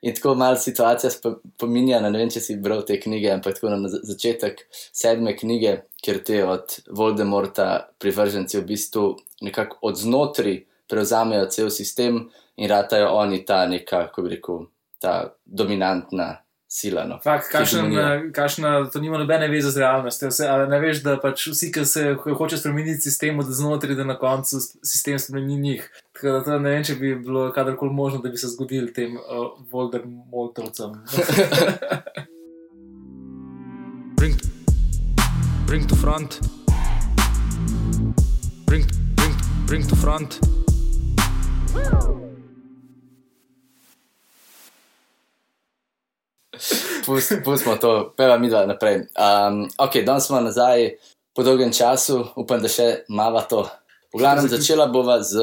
In tako malo situacija spominja, ne vem, če si bral te knjige, ampak tako na začetek sedme knjige, kjer te od Voldemorta privrženci v bistvu nekako od znotraj prevzamejo cel sistem in ratajo oni ta neka, kako bi rekel, ta dominantna sila. No, Kakšna, to nima nobene veze z realnostjo. Vse, ne veš, da pač vsi, ki se hoče spremeniti sistem, od znotraj, da na koncu sistem spremeni njih. Tako da to ne vem, če bi bilo kadarkoli možno, da bi se zgodil tem uh, Voldemortovcem. bring, bring to front. Bring, bring, bring to front. Pustimo to, peva mi dva naprej. Um, ok, danes smo nazaj po dolgem času, upam, da še malo to. V glavnem, začela bova z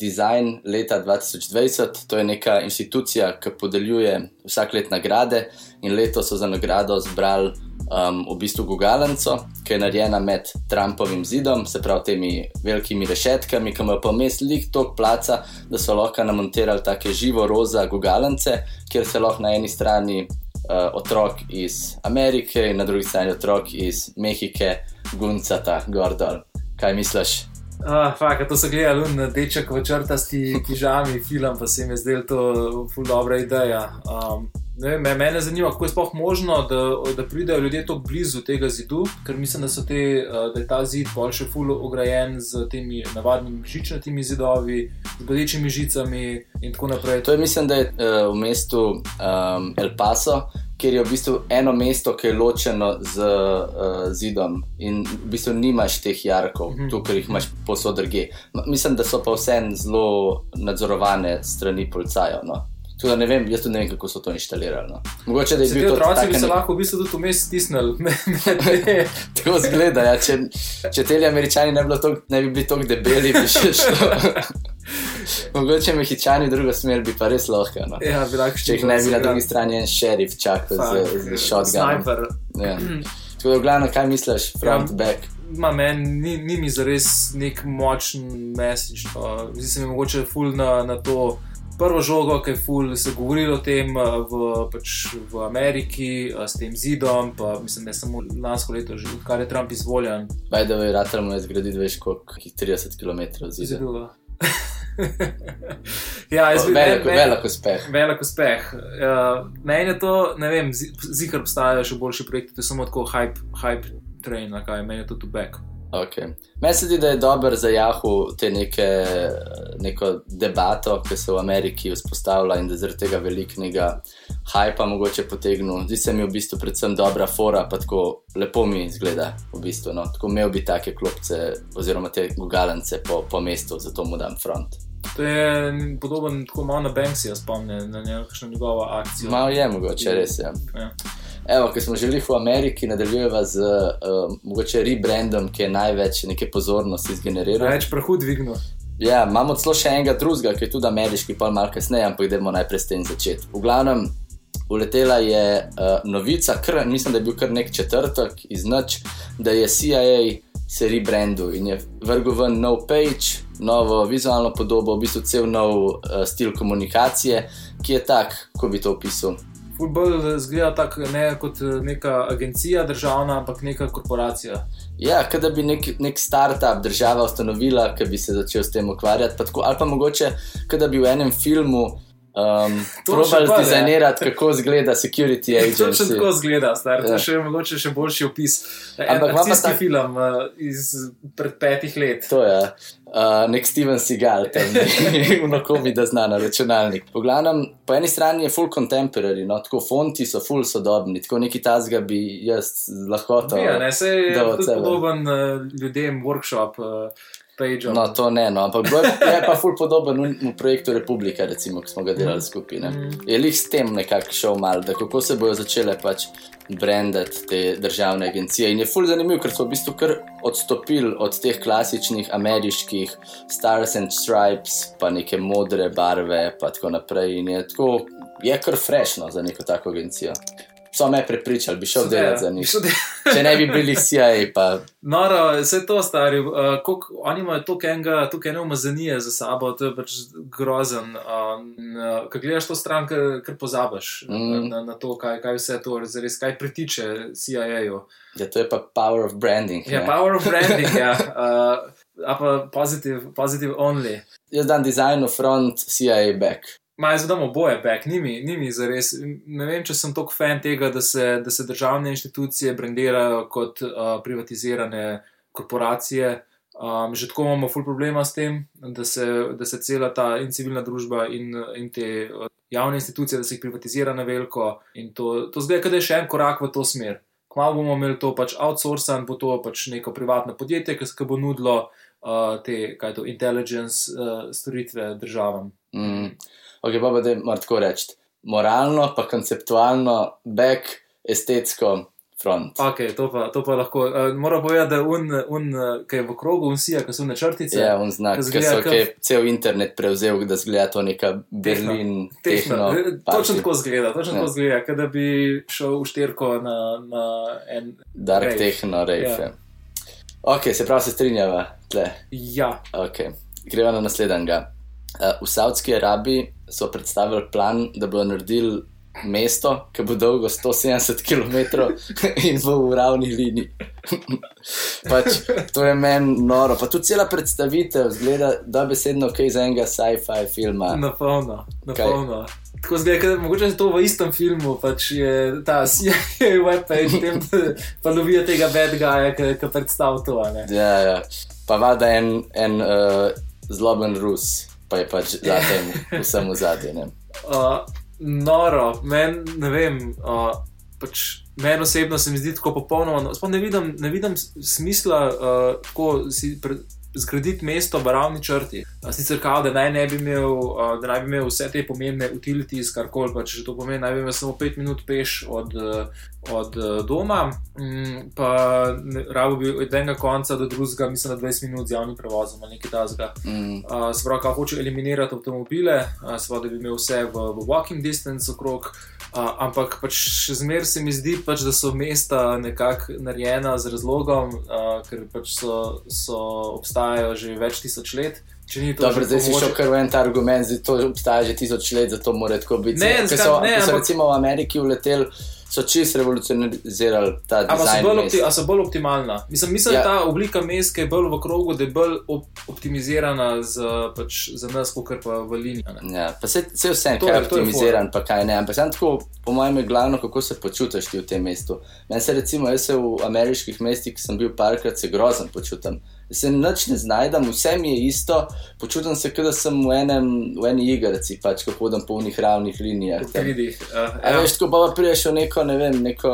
Design leta 2020. To je neka institucija, ki podeljuje vsak let nagrade in letos so za nagrado zbrali um, v bistvu Gugalenco, ki je narejena med Trumpovim zidom, se pravi temi velikimi rešetkami, ki imajo pa vmes lik tok placa, da so lahko namontirali take živo roza Gugalence, kjer se lahko na eni strani uh, otrok iz Amerike in na drugi strani otrok iz Mehike, Guncata, Gordol. Kaj misliš? Uh, fakt, to so gledali na deček v črtasti pižami, film, pa se jim je zdelo to ful dobra ideja. Um, Ne, me, mene zanima, kako je sploh možno, da, da pridejo ljudje tako blizu tega zidu, ker mislim, da, te, eh, da je ta zid bolj še fully ograjen z temi navadnimi žičnatimi zidovi, z bodečimi žicami in tako naprej. To je, mislim, da je uh, v mestu um, El Paso, kjer je v bistvu eno mesto, ki je ločeno z uh, zidom in v bistvu nimaš teh jarkov, mm -hmm. tu, ker jih imaš posod druge. Mislim, da so pa vse zelo nadzorovane strani policajev. No? Tudi ne vem, jaz tudi ne vem, kako so to inštalirali. No. Mogoče da je bilo to. Otroci bi se lahko v bistvu tudi vmes stisnili. tako zgleda, ja. če, če te američani ne, tok, ne bi bili tako debeli, bi še šlo. Mogoče mehičani v drugo smer bi pa res lahko. No. Ja, če jih ne bi na drugi strani en šerif čakal z, z shotgunom. Sniper. Ja. Tako da, glavno, kaj misliš, front, ja. back? Ma meni ni, ni mi zares nek močen message. No. Zdi se mi mogoče full na, na to prvo žogo, ki je ful, se govorilo o tem eh, v, pač v Ameriki, eh, s tem zidom, pa mislim, da je samo lansko leto, že odkar je Trump izvoljen. Bajda je ratarmo je zgraditi več kot 30 km zida. ja, no, velik, velik uspeh. Velik uspeh. Uh, meni je to, ne vem, zikar obstajajo še boljši projekti, to je samo tako hype, hype train, kaj meni je to tu back. Okay. Meni se zdi, da je dobro za Jahu te neke, neko debato, ki se v Ameriki vzpostavlja in da zaradi tega velikega hajpa mogoče potegnu. Zdi se mi v bistvu predvsem dobra fora, pa tako lepo mi izgleda. V bistvu, no. Tako imel bi take klopce oziroma te gugalence po, po mestu, zato mu dam front. To je podoben, tako malo na Banksy, spomnim na nekakšno njegovo akcijo. Malo je mogoče, res je. Ja. Evo, ki smo želeli v Ameriki, nadaljujeva z uh, mogoče rebrandom, ki je največ neke pozornosti zgeneriral. Največ prahu dvignil. Ja, imamo celo še enega drugega, ki je tudi ameriški, pa malo kasneje, ampak idemo najprej s tem začeti. V glavnem, uletela je uh, novica, kr, mislim, da je bil kar nek četrtek iz noč, da je CIA se rebrandil in je vrgel ven nov page, novo vizualno podobo, v bistvu cel nov uh, stil komunikacije, ki je tak, ko bi to opisal. Fulbol zgleda tako ne kot eh, neka agencija državna, ampak neka korporacija. Ja, kot da bi nek, nek start-up država ustanovila, ki bi se začel s tem ukvarjati. Pa tako, ali pa mogoče, kot da bi v enem filmu Um, Probali ste dizajnirati, kako izgleda security agent. To še tako izgleda, star, ja. to še mogoče še boljši opis. Ampak imamo pa ta film uh, iz pred petih let. To je. Uh, nek Steven Seagal, tam je unokomi, da zna na računalnik. Po, glavnem, po eni strani je full contemporary, no, tako fonti so full sodobni, tako neki tazga bi jaz lahko to. Ja, ne, se je podoben uh, ljudem workshop. Uh, No, to ne, no. ampak je pa ful podoben v projektu Republika, recimo, ki smo ga delali skupaj. Mm. Je lih s tem nekako šel mal, da kako se bodo začele pač brandati te državne agencije. In je ful zanimiv, ker so v bistvu kar odstopili od teh klasičnih ameriških Stars and Stripes, pa neke modre barve, pa tako naprej. In je tako, je kar frešno za neko tako agencijo. So me prepričali, bi šel So, delati za njih. Če ne bi bili CIA, pa Noro, vse to stari, uh, koliko, oni imajo toliko enega, toliko ene umazanije za sabo, to je pač grozen. Uh, Ko gledaš to stran, kar, kar pozabiš mm. Na, na to, kaj, kaj vse to zares, kaj pritiče CIA-ju. ja, to je pa power of branding. Ja, ne. power of branding, ja. Uh, a pa positive, positive only. Jaz dam design v front, CIA back. Maj zdaj damo boje back, ni mi, ni mi zares. Ne vem, če sem toliko fan tega, da se, da se državne inštitucije brandirajo kot uh, privatizirane korporacije. Um, že tako imamo ful problema s tem, da se, da se cela ta in civilna družba in, in te uh, javne institucije, da se jih privatizira na veliko. In to, to zdaj, da je še en korak v to smer. Kmalo bomo imeli to pač outsourcen, bo to pač neko privatno podjetje, ki se bo nudilo uh, te, kaj to, intelligence uh, storitve državam. Mm. Ok, pa da moram tako reči. Moralno, pa konceptualno, back, estetsko, front. Ok, to pa, to pa lahko. Uh, moram povedati, da un, un, ki je v krogu, unsija, ki so na črtice. Ja, on znak, ki so okay, cel internet prevzel, da zgleda to neka Berlin, tehno. Tehno, party. točno tako zgleda, točno Ja. tako zgleda, kot da bi šel v štirko na, na en. Dark rave. techno, rave. Ja. Ja. Ok, se pravi, se strinjava. Tle. Ja, Okay. Gremo na naslednjega. Uh, v Saudski Arabiji so predstavili plan, da bodo naredili mesto, ki bo dolgo 170 km in bo v ravni liniji. pač, to je meni noro. Pa tudi cela predstavitev zgleda, da besedno kaj za enega sci-fi filma. na polno. Na Kaj? polno. Tako zgleda, kot mogoče je to v istem filmu, pač je ta CIA webpage, tem, da pa lovijo tega bad guya, ki, ki predstavlja to. Ja, ja. Pa valjda en, en uh, zloben Rus, pa je pač za tem vsem v zadnjem. Uh, noro, meni ne vem. Uh, pač Meni osebno se mi zdi tako popolnoma, sploh ne vidim, ne vidim smisla, uh, kako si pre, zgraditi mesto v ravni črti. Sicer kao, da naj ne bi imel, da naj bi imel vse te pomembne utilities, kar koli pač že to pomeni, naj bi imel samo 5 minut peš od, od uh, doma, mm, pa rabo bi od enega konca do drugega, mislim, da 20 minut z javnim prevozom ali nekaj tasga. Mm. Se pravi, kako hoče eliminirati avtomobile, seveda, da bi imel vse v, v walking distance okrog. Uh, ampak pač še zmeraj se mi zdi, pač, da so mesta nekako narejena z razlogom, uh, ker pač so, so obstajajo že več tisoč let. Če ni to Dobro, že zdaj si pomoč- šel kar v en ta argument, zdaj to obstaja že tisoč let, zato mora tako biti. Ne, zakaj- so, ne, so ampak- recimo v Ameriki uleteli, so čist revolucionizirali ta Ampak so, dizajn. bolj mest. opti, so bolj optimalna. Mislim, mislim ja. Da je ta oblika mest, ki je bolj v krogu, da je bolj op optimizirana za, pač, za nas, kot pa v liniji. ne. Ja, pa se, se vse, To kaj je- optimiziran, pa kaj ne. Ampak samo tako, po mojem, je glavno, kako se počutiš ti v tem mestu. Meni se recimo, jaz se v ameriških mestih, ki sem bil parkrat, se grozen počutim. Se nič ne znajdem, vse mi je isto, počutim se, kot da sem v, enem, v eni igrici, pač ko hodam po unih ravnih linijah. Vidih. Uh, A ja. veš, tako pa priješ v neko, ne vem, neko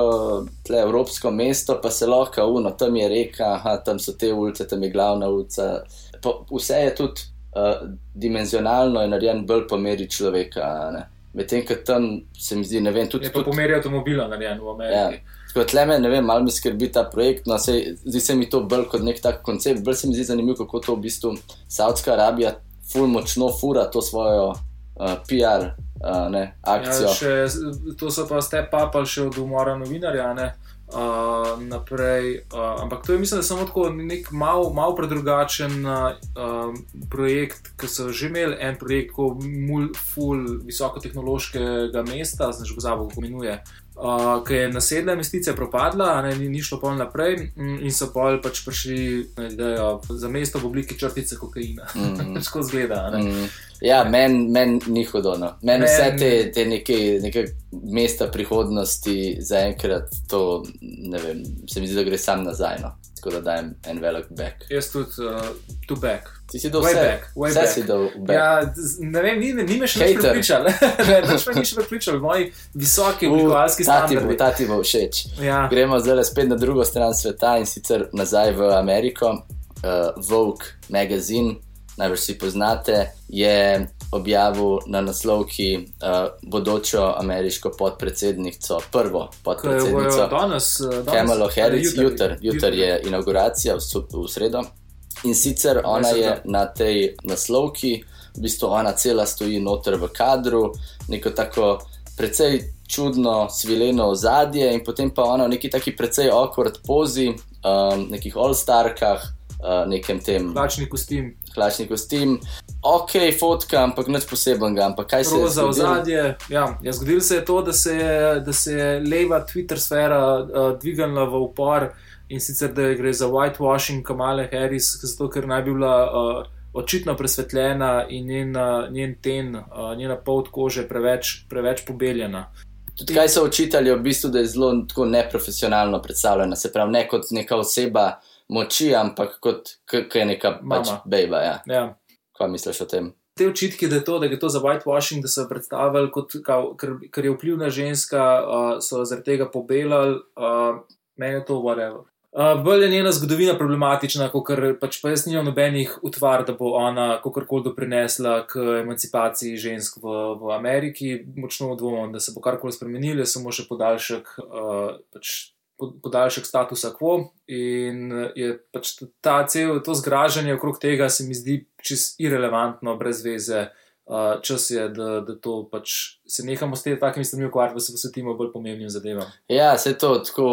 tle, evropsko mesto, pa se lahko uno, tam je reka, aha, tam so te ulice, tam je glavna ulica. Po, vse je tudi uh, dimenzionalno in narejen bolj po meri človeka. Medtem, ko tam se mi zdi, ne vem, tudi Je pa tudi- pomeri avtomobila narejen v Ameriki. Ja. Tako tle me, ne vem, malo mi skrbi ta projekt. No, sej, zdi se mi to bolj kot nek tak koncept. Bolj se mi zdi zanimivo, kako to v bistvu Saudska Arabija ful močno fura to svojo uh, PR uh, ne, akcijo. Ja, še, to so pa ste papali še od umora novinarja. Ne? Uh, naprej, uh, ampak to je, mislim, samo tako nek mal, mal predrugačen uh, projekt, ki so že imeli en projekt, ko mul, full visokotehnološkega mesta, zdaj že pozabil, kako imenuje. Uh, ki je nasedla investicija propadla, ne, ni, ni šlo pol naprej, mm, in so pol pač prišli na idejo za mesto v obliki črtice kokaina. Mhm. Tako zgleda. ne. Mm. Ja, meni men ni hudo. No. Meni Men- vse te, te neke, neke mesta prihodnosti zaenkrat, to ne vem, se mi zdi, da gre sam nazaj. No. Tako da dajem en velik back. Jaz tudi, uh, to back. Ti si dal Way vse, back, way vse back. si dal back. Ja, ne vem, ni, ni me še nič. Ne, nič me ni še prepričal, moji visoki oblikovalski ta ti bo, standardi. ta ti bo všeč. Ja, Gremo zdaj spet na drugo stran sveta in sicer nazaj v Ameriko. Uh, Vogue magazine, najbrž si poznate, je objavil na naslovki uh, bodočo ameriško podpredsednico, prvo podpredsednico. danes. eh, danes Kamalo Harris, jutri? jutr, jutr je inauguracija v, v sredo. In sicer ona je na tej naslovki, v bistvu ona cela stoji noter v kadru, neko tako precej čudno, svileno ozadje, in potem pa ona v neki taki precej awkward pozi, um, nekih all-starkah, uh, nekem tem. Plačni kostim. Hlačni kostim, ok, fotka, ampak nič posebenega. Ampak kaj se je Roza zgodilo? ozadje. Ja, ja, zgodilo se je to, da se je, da se je leva Twitter sfera uh, dvignila v upor in sicer da gre za whitewashing Kamale Harris, zato ker naj bi bila uh, očitno presvetljena in njen, uh, njen ten, uh, njena polt kože preveč, preveč pobeljena. Tudi kaj so očitali, v bistvu, da je zelo tako neprofesionalno predstavljena, se pravi, ne kot neka oseba moči, ampak kot je neka pač Mama. bejba. Ja. Ja. Kaj misliš o tem? Te očitke, da je to, da je to za whitewashing, da so jo predstavili kot, kao, ker, ker je vplivna ženska, uh, so zaradi tega pobelali, uh, meni je to whatever. Uh, bolj je njena zgodovina problematična, kot pač pa jaz nimam nobenih utvar, da bo ona kakorkoli doprinesla k emancipaciji žensk v, v Ameriki. Močno dvomim, da se bo karkoli spremenilo, je samo še podaljšek, uh, pač po- podaljšek statusa quo. In je pač ta cel to zgražanje okrog tega se mi zdi čist irrelevantno, brez veze. Uh, čas je, da, da to pač se nehamo s tem takimi stvarmi ukvarjati, da se posvetimo bolj pomembnim zadevam. Ja, se to tako,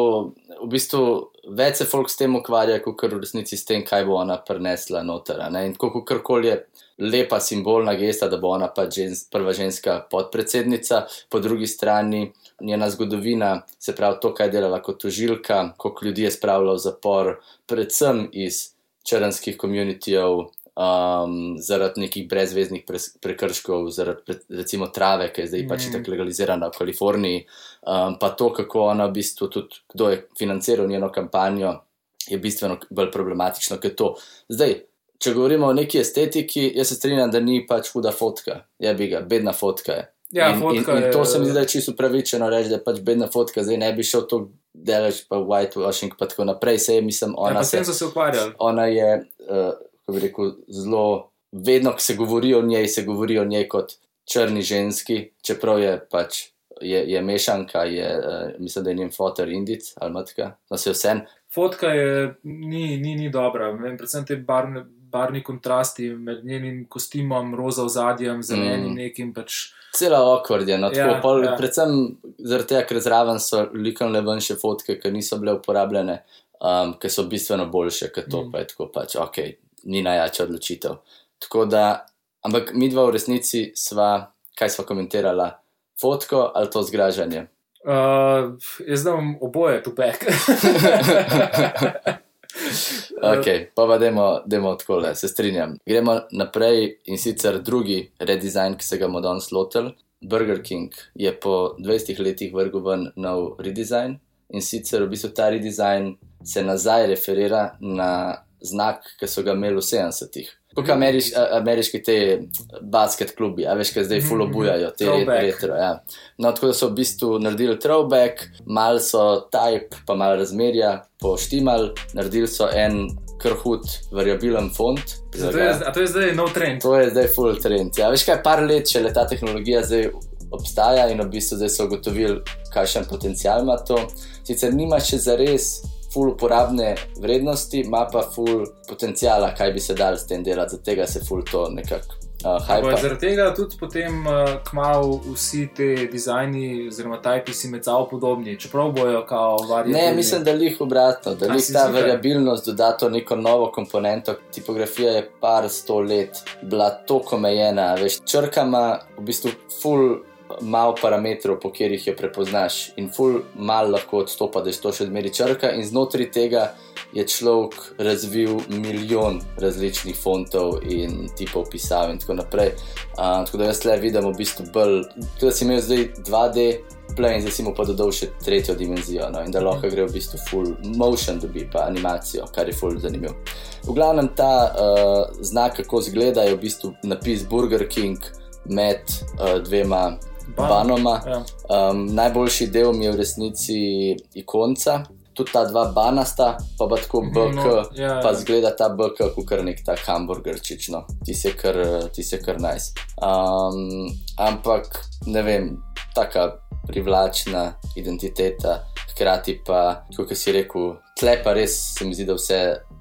v bistvu več se folk s tem ukvarja, kot v resnici s tem, kaj bo ona prinesla noter. In tako karkoli je lepa simbolna gesta, da bo ona pač žens, prva ženska podpredsednica, po drugi strani njena zgodovina, se pravi to, kaj je delala kot tožilka, koliko ljudi je spravila v zapor, predvsem iz črnskih komunitijev. Um, zaradi nekih brezveznih pres- prekrškov, zaradi pre, recimo trave, ki je zdaj pač Mm. tako legalizirana v Kaliforniji, um, pa to, kako ona v bistvu tudi, kdo je financiral njeno kampanjo, je bistveno bolj problematično kot to. Zdaj, če govorimo o neki estetiki, jaz se strinjam, da ni pač huda fotka, je bi ga, bedna fotka je. Ja, in, fotka in, in je- to se mi zdi, da je čisto pravičeno reči, da je pač bedna fotka, zdaj ne bi šel to delaš, pa whitewashing, pa tako naprej. Sej mislim, Ja, ona pa s se tem so se ukvarjali. ona je, uh, kako bi rekel, zelo, vedno, ko se govori o njej, se govori o njej kot črni ženski, čeprav je pač. Je, je mešanka, je, uh, mislim, da je njen fotor Indic ali matka, no se vsem. Fotka je ni, ni, ni dobra, Vem, predvsem te barne, barni kontrasti med njenim kostimom, roza ozadjem, zelenim Mm. nekim. Pač, Cela okord je, no, tako, Ja, pol, ja. predvsem zaradi tega, ker zraven so likovne venše fotke, ki niso bile uporabljene, um, ki so bistveno boljše kot to, Mm. pa je tako pač, ok, ni najjača odločitev. Tako da, ampak mi dva v resnici sva, kaj sva komentirala, fotko ali to zgražanje. uh, jaz znam oboje tu pek. Ok, pa pa dajmo, dajmo tako, se strinjam. Gremo naprej in sicer drugi redesign, ki se ga bomo danes lotili. Burger King je po 20 letih vrgel ven nov redesign in sicer v bistvu ta redesign se nazaj referira na znak, ki so ga imeli v 70-ih. Kot ameriš, ameriški te basket klubi, a veš, kaj zdaj full obujajo, te Throwback. retro. Ja. No, tako da so v bistvu naredili throwback, malo so type, pa malo razmerja poštimal, naredili so en krhut, variabilen font. Zato je, to je zdaj nov trend. To je zdaj full trend. Ja, veš kaj, par let še le ta tehnologija zdaj obstaja in v bistvu zdaj so ugotovili, kakšen potencial ima to. Sicer nima še zares full uporabne vrednosti, ima pa full potencijala, kaj bi se dal s tem delati, zato tega se full to nekako uh. Zaradi tega tudi potem uh, kmalu vsi te dizajni oziroma tajpisi med sabo podobni, čeprav bojo kao variabilni. Ne, mislim, da lih obratno, da si ta variabilnost doda to neko novo komponento. Tipografija je par sto let bila tako omejena, veš, črkama v bistvu full malo parametrov, po katerih jo prepoznaš, in full mal lahko odstopa, da je to še zmeri črka, in znotraj tega je človek razvil milijon različnih fontov in tipov pisav in tako naprej. Uh, tako da jaz le vidim v bistvu bolj, tudi da si imel zdaj 2D. Play in zdaj si mu pa dodal še tretjo dimenzijo, no, in da lahko gre v bistvu full motion, dobi pa animacijo, kar je full zanimivo. V glavnem ta uh, znak, kako zgleda, je v bistvu napis Burger King med uh, dvema. Banoma. Ja. Um, najboljši del mi je v resnici ikonca, tudi ta dva bana sta, pa pa tako Mhm, BK, no, ja, pa ja. zgleda ta BK kot kar nek ta hamburgerčič, no, ti se kar, ti se kar nice. Um, ampak ne vem, taka privlačna identiteta, hkrati pa, kot si rekel, tle pa res se mi zdi, da vse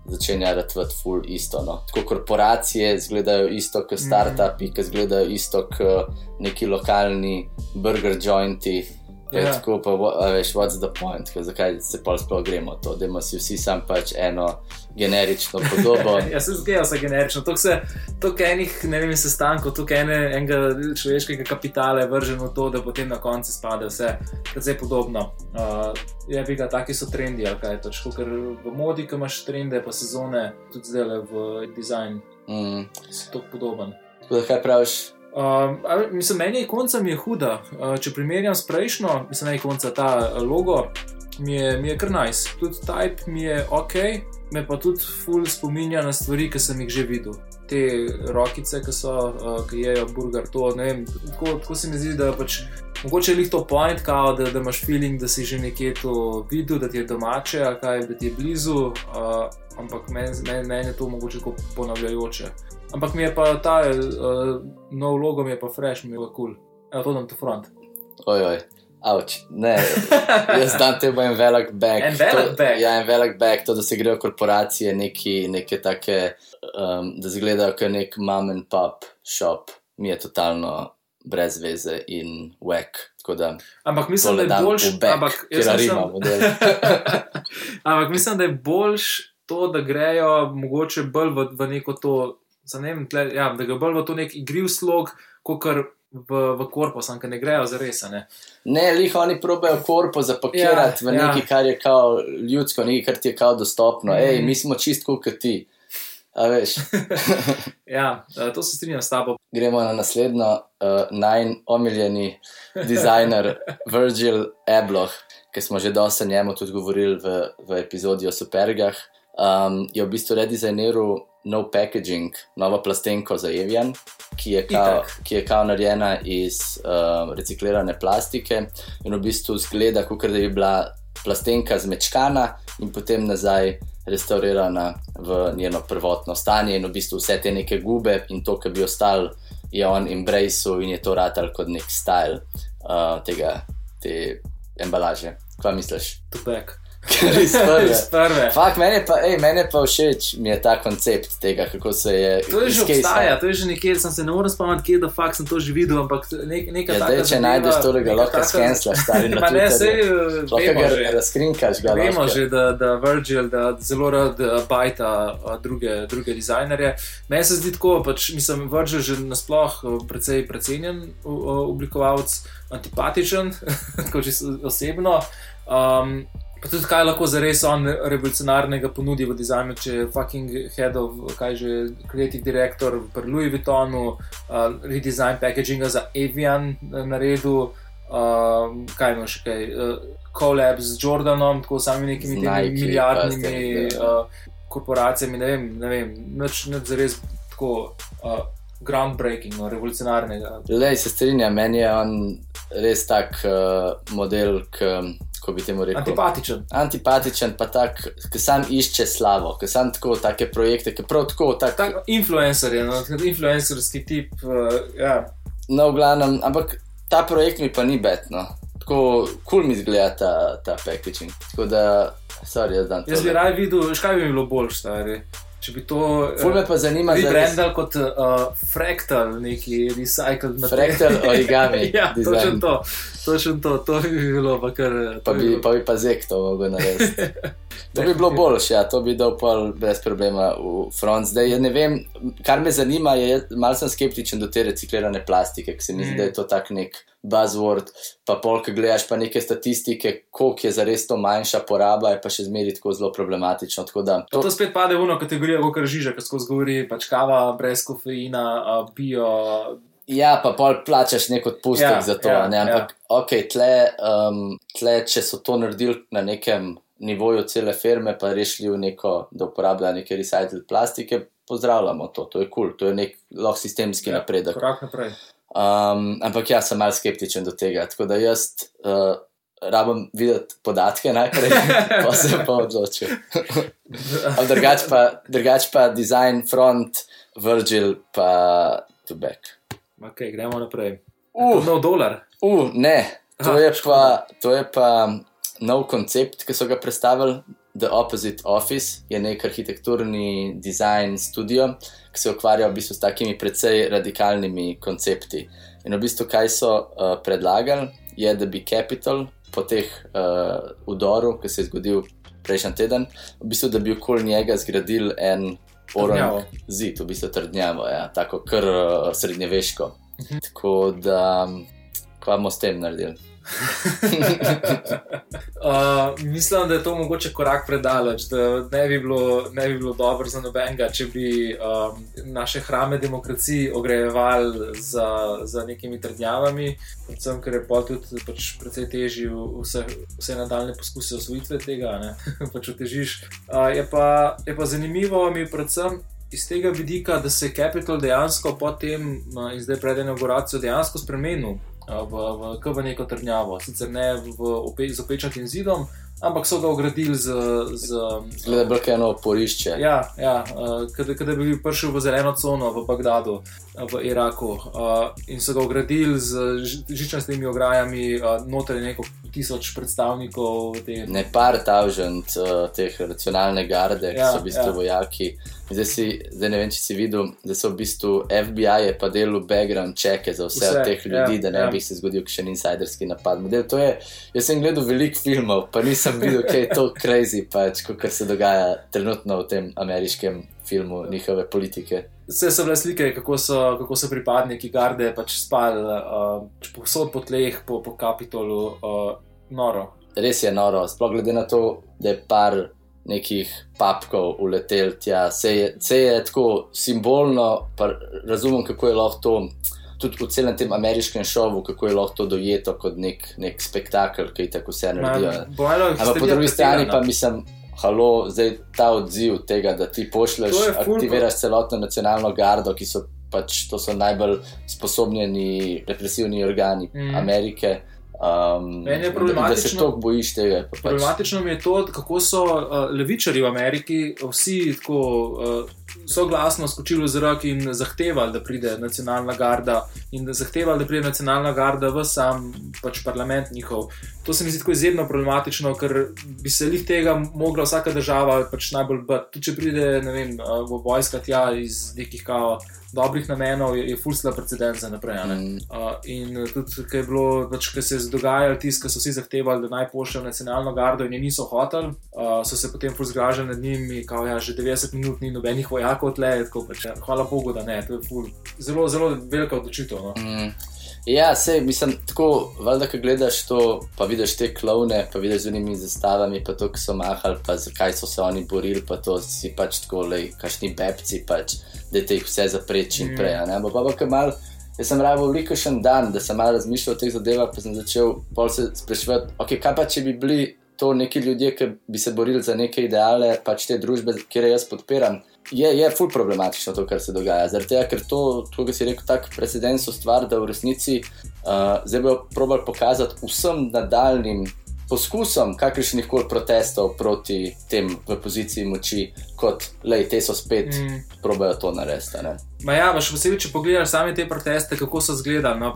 začenja ratvati full isto. No. Tako korporacije izgledajo isto kot startupi, ki izgledajo isto kot neki lokalni burger jointi. Ja. Ja. Tako pa, a veš, what's the point, Ker zakaj se pa sploh gremo to, da imamo si vsi sam pač eno generično podobo. Ja, se zgodi vse generično. To se toliko enih, ne vem, sestankov, toliko ene, enega človeškega kapitala je vrženo v to, da potem na koncu spade vse precej podobno. Uh, je bi ga, taki so trendi, ali kaj je to, ker v modi, ki imaš trende, pa sezone, tudi zdaj le v dizajnu, Mm. so tako podoben. Tako da kaj praviš? A, mislim, meni ikonca mi je huda. Uh, če primerjam s prejšnjo, mislim, da je ikonca ta uh, logo, mi je, mi je kar nice. Tudi type mi je ok, me pa tudi full spominja na stvari, ki sem jih že videl. Te rokice, ki so, uh, ki jejo burger, to ne vem. Tako, tako se mi zdi, da pač. Mogoče je to point, kao, da, da imaš feeling, da si že nekje to videl, da ti je domače, kaj, da ti je blizu, uh, ampak meni men, men je to mogoče ponavljajoče. Ampak mi je pa ta uh, nov logo, mi je pa fresh, mi je pa kul. Cool. Evo, to dam to front. Ojoj, avč, ne, jaz dam temu en velik bag. En velik bag? Ja, en velik bag, to, da se grejo korporacije, neki, neke take, um, da izgledajo kot nek mom and pop shop, mi je totalno brez veze in. Tako da, Ampak mislim, da je boljš. bag, Ampak, jaz rima mislim, model. ampak mislim, da je boljš to, da grejo mogoče bolj v, v neko to, vem, tle, ja, da ga bolj v to nek igriv slog, kot kar v, v korpus, ampak ne grejo za res. a Ne? Ne, lih oni probejo korpo zapakirati Ja, v ja. nekaj, kar je kao ljudsko, nekaj, kar ti je kao dostopno. Mhm. Ej, mi smo čistko kot ti. A veš, ja, eh, to se strinjam s tabo. gremo na naslednjo, uh, najomiljeni dizajner Virgil Abloh, ki smo že dosta njemu tudi govorili v, v epizodi o supergah. Um, je v bistvu redizajniral nov packaging, novo plastenko za Evian, ki je kao, ki je kao narejena iz uh, reciklirane plastike in v bistvu zgleda, kot da bi bila plastenka zmečkana in potem nazaj restaurirana v njeno prvotno stanje, in v bistvu vse te neke gube in to, kar bi ostalo, je on embracil in je to ratal kot nek stil uh, tega, te embalaže. Kaj misliš? Tupek. Res prve. Iz prve. Fak, meni pa, ej, meni pa všeč mi je ta koncept tega, kako se je. To je že iz obstaja, to je že nekje, sem se ne morem spomniti, kje da fakt sem to že videl, ampak nek, neka Ja, dej, če najdeš tole, ga neka lahko skenslaš, stari na ne, eh, Lahko ga že. razkrinkaš, ga Vemo lahko. že, da, da Virgil da zelo rad eh, bajta eh, druge, druge dizajnerje. Meni se zdi tako, pač, mislim, Virgil že nasploh precej precenjen oblikovalec, antipatičen, tako že osebno. Um, Pa tudi kaj lahko zares on revolucionarnega ponudi v dizajnu, če je fucking head of, kaj že, creative director pri Louis Vuittonu, uh, redesign packaginga za Avian eh, naredil, uh, kaj imaš kaj, uh, collab z Jordanom, tako samimi nekimi temi milijardnimi ja. uh, korporacijami, ne vem, ne vem, nič, nič zares tako uh, groundbreaking, no, revolucionarnega. Lej, se strinjam, meni je on res tak uh, model, ko bi temu rekel. Antipatičen. Antipatičen, pa tak, ki sam išče slavo, ki sam tako take projekte, ki prav tako, tak, Tak, influencer je, no, influencerski tip. Uh, ja. no, v glavnem, ampak ta projekt mi pa ni betno. Tako kul cool mi zgleda ta, ta packaging. Tako da, sorry, jaz dan. Jaz bi raje videl, škaj bi bilo bolj stari. Če bi to Ful me pa zanima, zares- rebrandal kot uh, fractal, neki recycled material. Fractal origami ja, točno to, točno to, to bi bilo pa kar. Pa to bi, bilo- pa bi pa zek to mogel narediti. To bi bilo boljše, ja, to bi dal pol brez problema v front. Zdaj, ne vem, kar me zanima, je, malo sem skeptičen do te reciklirane plastike, ker se mi zdi, Mm. da je to tak nek buzzword. Pa pol, ki gledaš pa neke statistike, koliko je zares to manjša poraba, je pa še zmeri tako zelo problematično. Tako da, To, to spet pade v eno kategorijo, kot žiža, ki skozi govori, pač kava brez kofeina, bio. Ja, pa pol plačaš nek odpustek Ja, za to. ja, ne, ampak, ja. ok, tle, um, tle, če so to naredili na nekem nivoju cele firme, pa rešili v neko, da uporabljajo neke recycled plastike, pozdravljamo to, to je kul, cool, to je nek lahko sistemski ja, napredek. Korak naprej. Um, ampak jaz sem malce skeptičen do tega, tako da jaz uh, rabim videti podatke najprej, pa se pa odločil. Ampak drugač pa, drugač pa design, front, Virgil, pa to back. Ok, gremo naprej. Uh. Uh. Nov dolar. Uh, ne, to, Aha, je pa, to je pa nov koncept, ki so ga predstavili The Opposite Office je nek arhitekturni design studio, ki se ukvarja v bistvu s takimi precej radikalnimi koncepti. In v bistvu, kaj so uh, predlagali, je, da bi Capital po teh uh, udoru, ki se je zgodil prejšnji teden, v bistvu, da bi okoli njega zgradili en orang zid, v bistvu trdnjavo, ja, tako kar uh, srednjeveško. Mhm. Tako da, kva bomo s tem naredili? Uh, mislim, da je to mogoče korak predaleč, da ne bi bilo, ne bi bilo dobro za nobenega, če bi um, naše hrame demokraciji ogrejevali za, za nekimi trdnjavami, predvsem ker je pa tudi pač precej težje vse, vse nadaljne poskuse osvojitve tega, ne pač otežiš. Uh, je, pa, je pa zanimivo mi predvsem. Iz tega vidika, da se je Capital dejansko potem, uh, in zdaj pred inauguracijo, dejansko spremenil v, v, v neko trdnjavo. Sicer ne v, ope, z opečatim zidom, ampak so ga ogradili z. z Zgleda bolj kot eno oporišče. Ja, ja uh, kada bi prišel v zeleno cono v Bagdadu, uh, v Iraku, uh, in so ga ogradili z ži- žičnastimi ograjami, uh, noter je neko tisoč predstavnikov te. Ne par tavžent uh, teh racionalne garde, ki Ja, so v bistvu ja. ja. vojaki. Zdaj, si, zdaj ne vem, če si videl, da so v bistvu FBI je pa delal background checke za vse, Vse, teh ljudi, ja, da ne ja. bi se zgodil še en insiderski napad. Model, je, jaz sem gledal veliko filmov, pa nisem videl, kaj je to crazy, pač, kot se dogaja trenutno v tem ameriškem filmu, njihove politike. Vse so bile slike, kako so, kako so pripadniki garde pač spali uh, povsod po tleh, po, po kapitolu, uh, noro. Res je noro, sploh glede na to, da je par nekih papkov uletel tja, se je, se je tako simbolno, pa razumem, kako je lahko to. Tudi v celem tem ameriškem šovu, kako je lahko to dojeto kot nek, nek spektakel, ki tako vse naredijo. Ampak po drugi strani pa mislim, halo, zdaj ta odziv tega, da ti pošleš, aktiviraš celotno nacionalno gardo, ki so pač to so najbolj sposobljeni represivni organi mm. Amerike. Um, Meni je da- Da se problematično- toliko bojiš tega. pa Pač, Problematično mi je to, kako so uh, levičari v Ameriki vsi tako uh, soglasno skočili v zrak in zahtevali, da pride nacionalna garda in da zahtevali, da pride nacionalna garda v sam pač parlament njihov. To se mi zdi tako izjemno problematično, ker bi se jih tega mogla vsaka država pač najbolj bati. Tudi če pride ne vem, v vojska tja iz nekih kao. Dobrih namenov je, je fulsla precedens za naprej. Mm. Uh, in tudi, ker je bilo, pač, ker se je dogajalo tisto, ko so vsi zahtevali, da naj pošljejo nacionalno gardo, in je niso hoteli, uh, so se potem fuzgražali nad njimi, kao ja, že 90 minut ni nobenih vojakov tle, tako pač, ja, hvala Bogu, da ne, to je ful, zelo, zelo velika odločitev. No. Mm. Ja, sej, mislim, tako, valjda, ko gledaš to, pa vidiš te klovne, pa vidiš z unimi zastavami, pa to, ki so mahali, pa zakaj so se oni borili, pa to si pač tako, le, kašni bebci, pač, da te jih vse zapreči čim Mm. prej. Bo pa pa kar mal, jaz sem rabil veliko še en dan, da sem malo razmišljal o teh zadevah, pa sem začel pol se spraševati, okay, kaj pa če bi bili to neki ljudje, ki bi se borili za neke ideale, pač te družbe, kjer jaz podpiram. Je, je ful problematično to, kar se dogaja. Zaradi tega, ker to, to kar si rekel, tak precedens ustvar, da v resnici uh, zdaj bojo probali pokazati vsem nadaljnim poskusom kakršnih koli protestov proti tem v poziciji moči, kot le te so spet mm. Probajo to narediti. Ma ja, pa še posebej, če pogledaš same te proteste, kako so izgledali. No,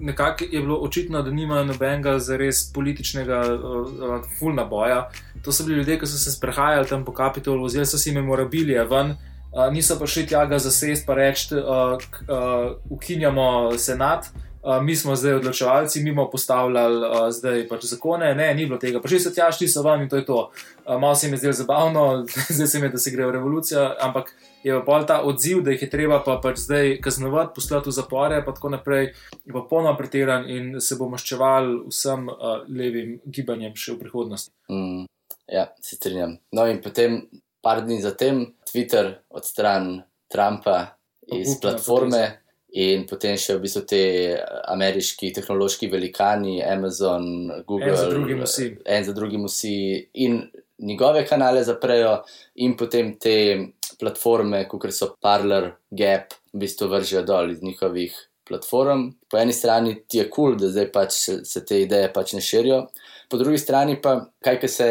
nekako je bilo očitno, da nimajo nobenega zares političnega uh, uh, fulna boja. To so bili ljudje, ki so se sprehajali tam po Kapitolu, vzeli so si memorabilije ven. Uh, niso pa šli tja ga zasest, pa reči, uh, uh, ukinjamo senat, uh, mi smo zdaj odločevalci, mi bomo postavljali uh, zdaj pač zakone. Ne, ni bilo tega. Prišli so tja, šli so vam in to je to. Uh, malo se jim je zdelo zabavno, zdaj se jim je, da se gre v revolucijo, ampak je pa ta odziv, da jih je treba pa pač zdaj kaznovati, poslati v zapore, pa tako naprej, je pa polno pretiran in se bo maščeval vsem uh, levim gibanjem še v prihodnosti. Mm, ja, se strinjam. No, in potem, par dni zatem, Twitter odstran Trumpa iz Obupna platforme. In potem še v bistvu te ameriški tehnološki velikani, Amazon, Google, En za drugim vsi. en za drugim vsi, in njegove kanale zaprejo, in potem te platforme, kot so Parler, Gap, v bistvu vržejo dol iz njihovih platform. Po eni strani ti je kul, cool, da zdaj pač se, se te ideje pač ne širijo, po drugi strani pa, kaj ka se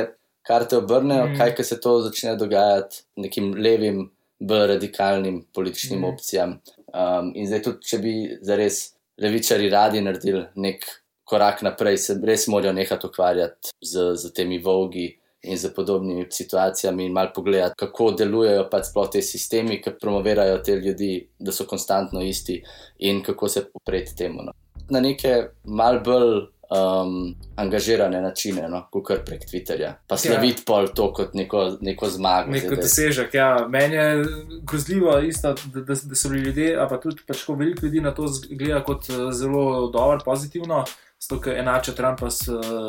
karte obrnejo, Mm. kaj ka se to začne dogajati nekim levim, bolj radikalnim političnim mm. opcijam. Um, in zdaj tudi, če bi zares levičari radi naredili nek korak naprej, se res morajo nehati ukvarjati z, z temi vogi, in z podobnimi situacijami in malo pogledati, kako delujejo pač te sistemi, ki promovirajo te ljudi, da so konstantno isti in kako se upreti temu. No. Na neke mal bolj um, angažirane načine, no, kot kar prek Twitterja. Pa slaviti ja. pol to kot neko, neko zmago. Neko dosežek. Ja. Meni je grozljivo, isto, da, da, da so bili ljudje, pa tudi pač, veliko ljudi na to gleda kot eh, zelo dobro, pozitivno. Zato, ker enače Trumpa s,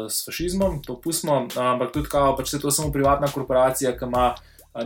s fašizmom, to pustimo, ampak tudi, kao, pač se to samo privatna korporacija, ki ima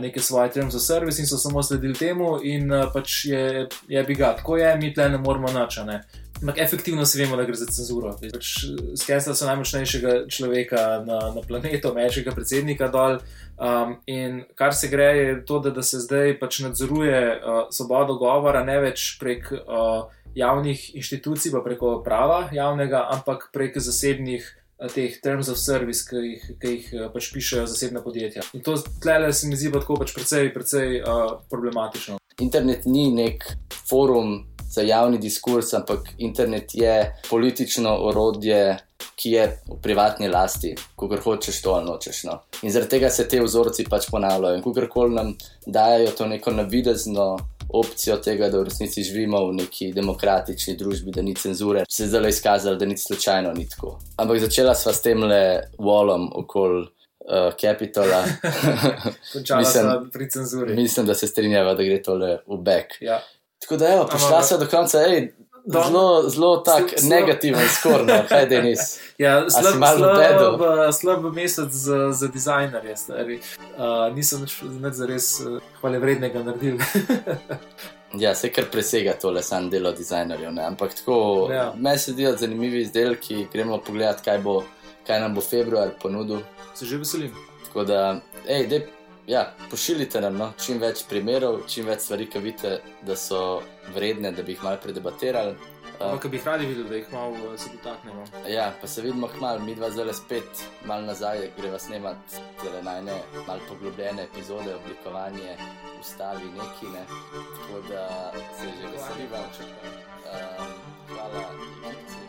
neke svoje terms of service in so samo sledili temu, in pač je, je bi ga, tako je, mi tle ne moramo načane. Ampak efektivno se vemo, da gre za cenzuro. Pač Skenstva so najmočnejšega človeka na, na planetu, najmočnejšega predsednika dol. Um, in kar se gre, je to, da, da se zdaj pač nadzoruje uh, svobodo govora ne več prek uh, javnih inštitucij, pa preko prava javnega, ampak prek zasebnih. Teh terms of service, ki jih, ki jih pač pišejo zasebna podjetja. In to tlele se mi zdi tako pač precej, precej uh, problematično. Internet ni nek forum za javni diskurs, ampak internet je politično orodje, ki je v privatni lasti, ko kar hočeš to ali nočeš. No. In zaradi tega se te vzorci pač ponavljajo. In ko kar nam dajo to neko navidezno opcijo tega, da v resnici živimo v neki demokratični družbi, da ni cenzure, se je zdaj izkazalo, da ni slučajno ni tako. Ampak začela sva s tem le volom okoli. Uh, Capitola. mislim, mislim, da se strinjava, da gre tole v back. Ja. Tako da, evo, prišla sem do konca, ej, zelo, zelo tak sl negativen skor, no, kaj je nis. Ja, slab, slab, slab mesec za, za dizajnerje, stari. Uh, nisem več za res uh, hvale vrednega naredil. ja, se kar presega tole sam delo dizajnerjev, ne? ampak tako, ja. meni se zdijo zanimivi izdelki, gremo pogledat, kaj, bo, kaj nam bo februar ponudil. Se že veselim. Tako da, ej, dej ja, pošiljite nam no, čim več primerov, čim več stvari, ki vidite, da so vredne, da bi jih malo predebatirali. Uh, Ampak bi radi videli, da jih malo uh, se dotaknemo. Ja, pa se vidimo kmalo, mi dva zelo spet, malo nazaj, greva snemati te najne, malo poglobljene epizode, oblikovanje, ustavi neki, ne. Tako da se že veselimo. Um, hvala.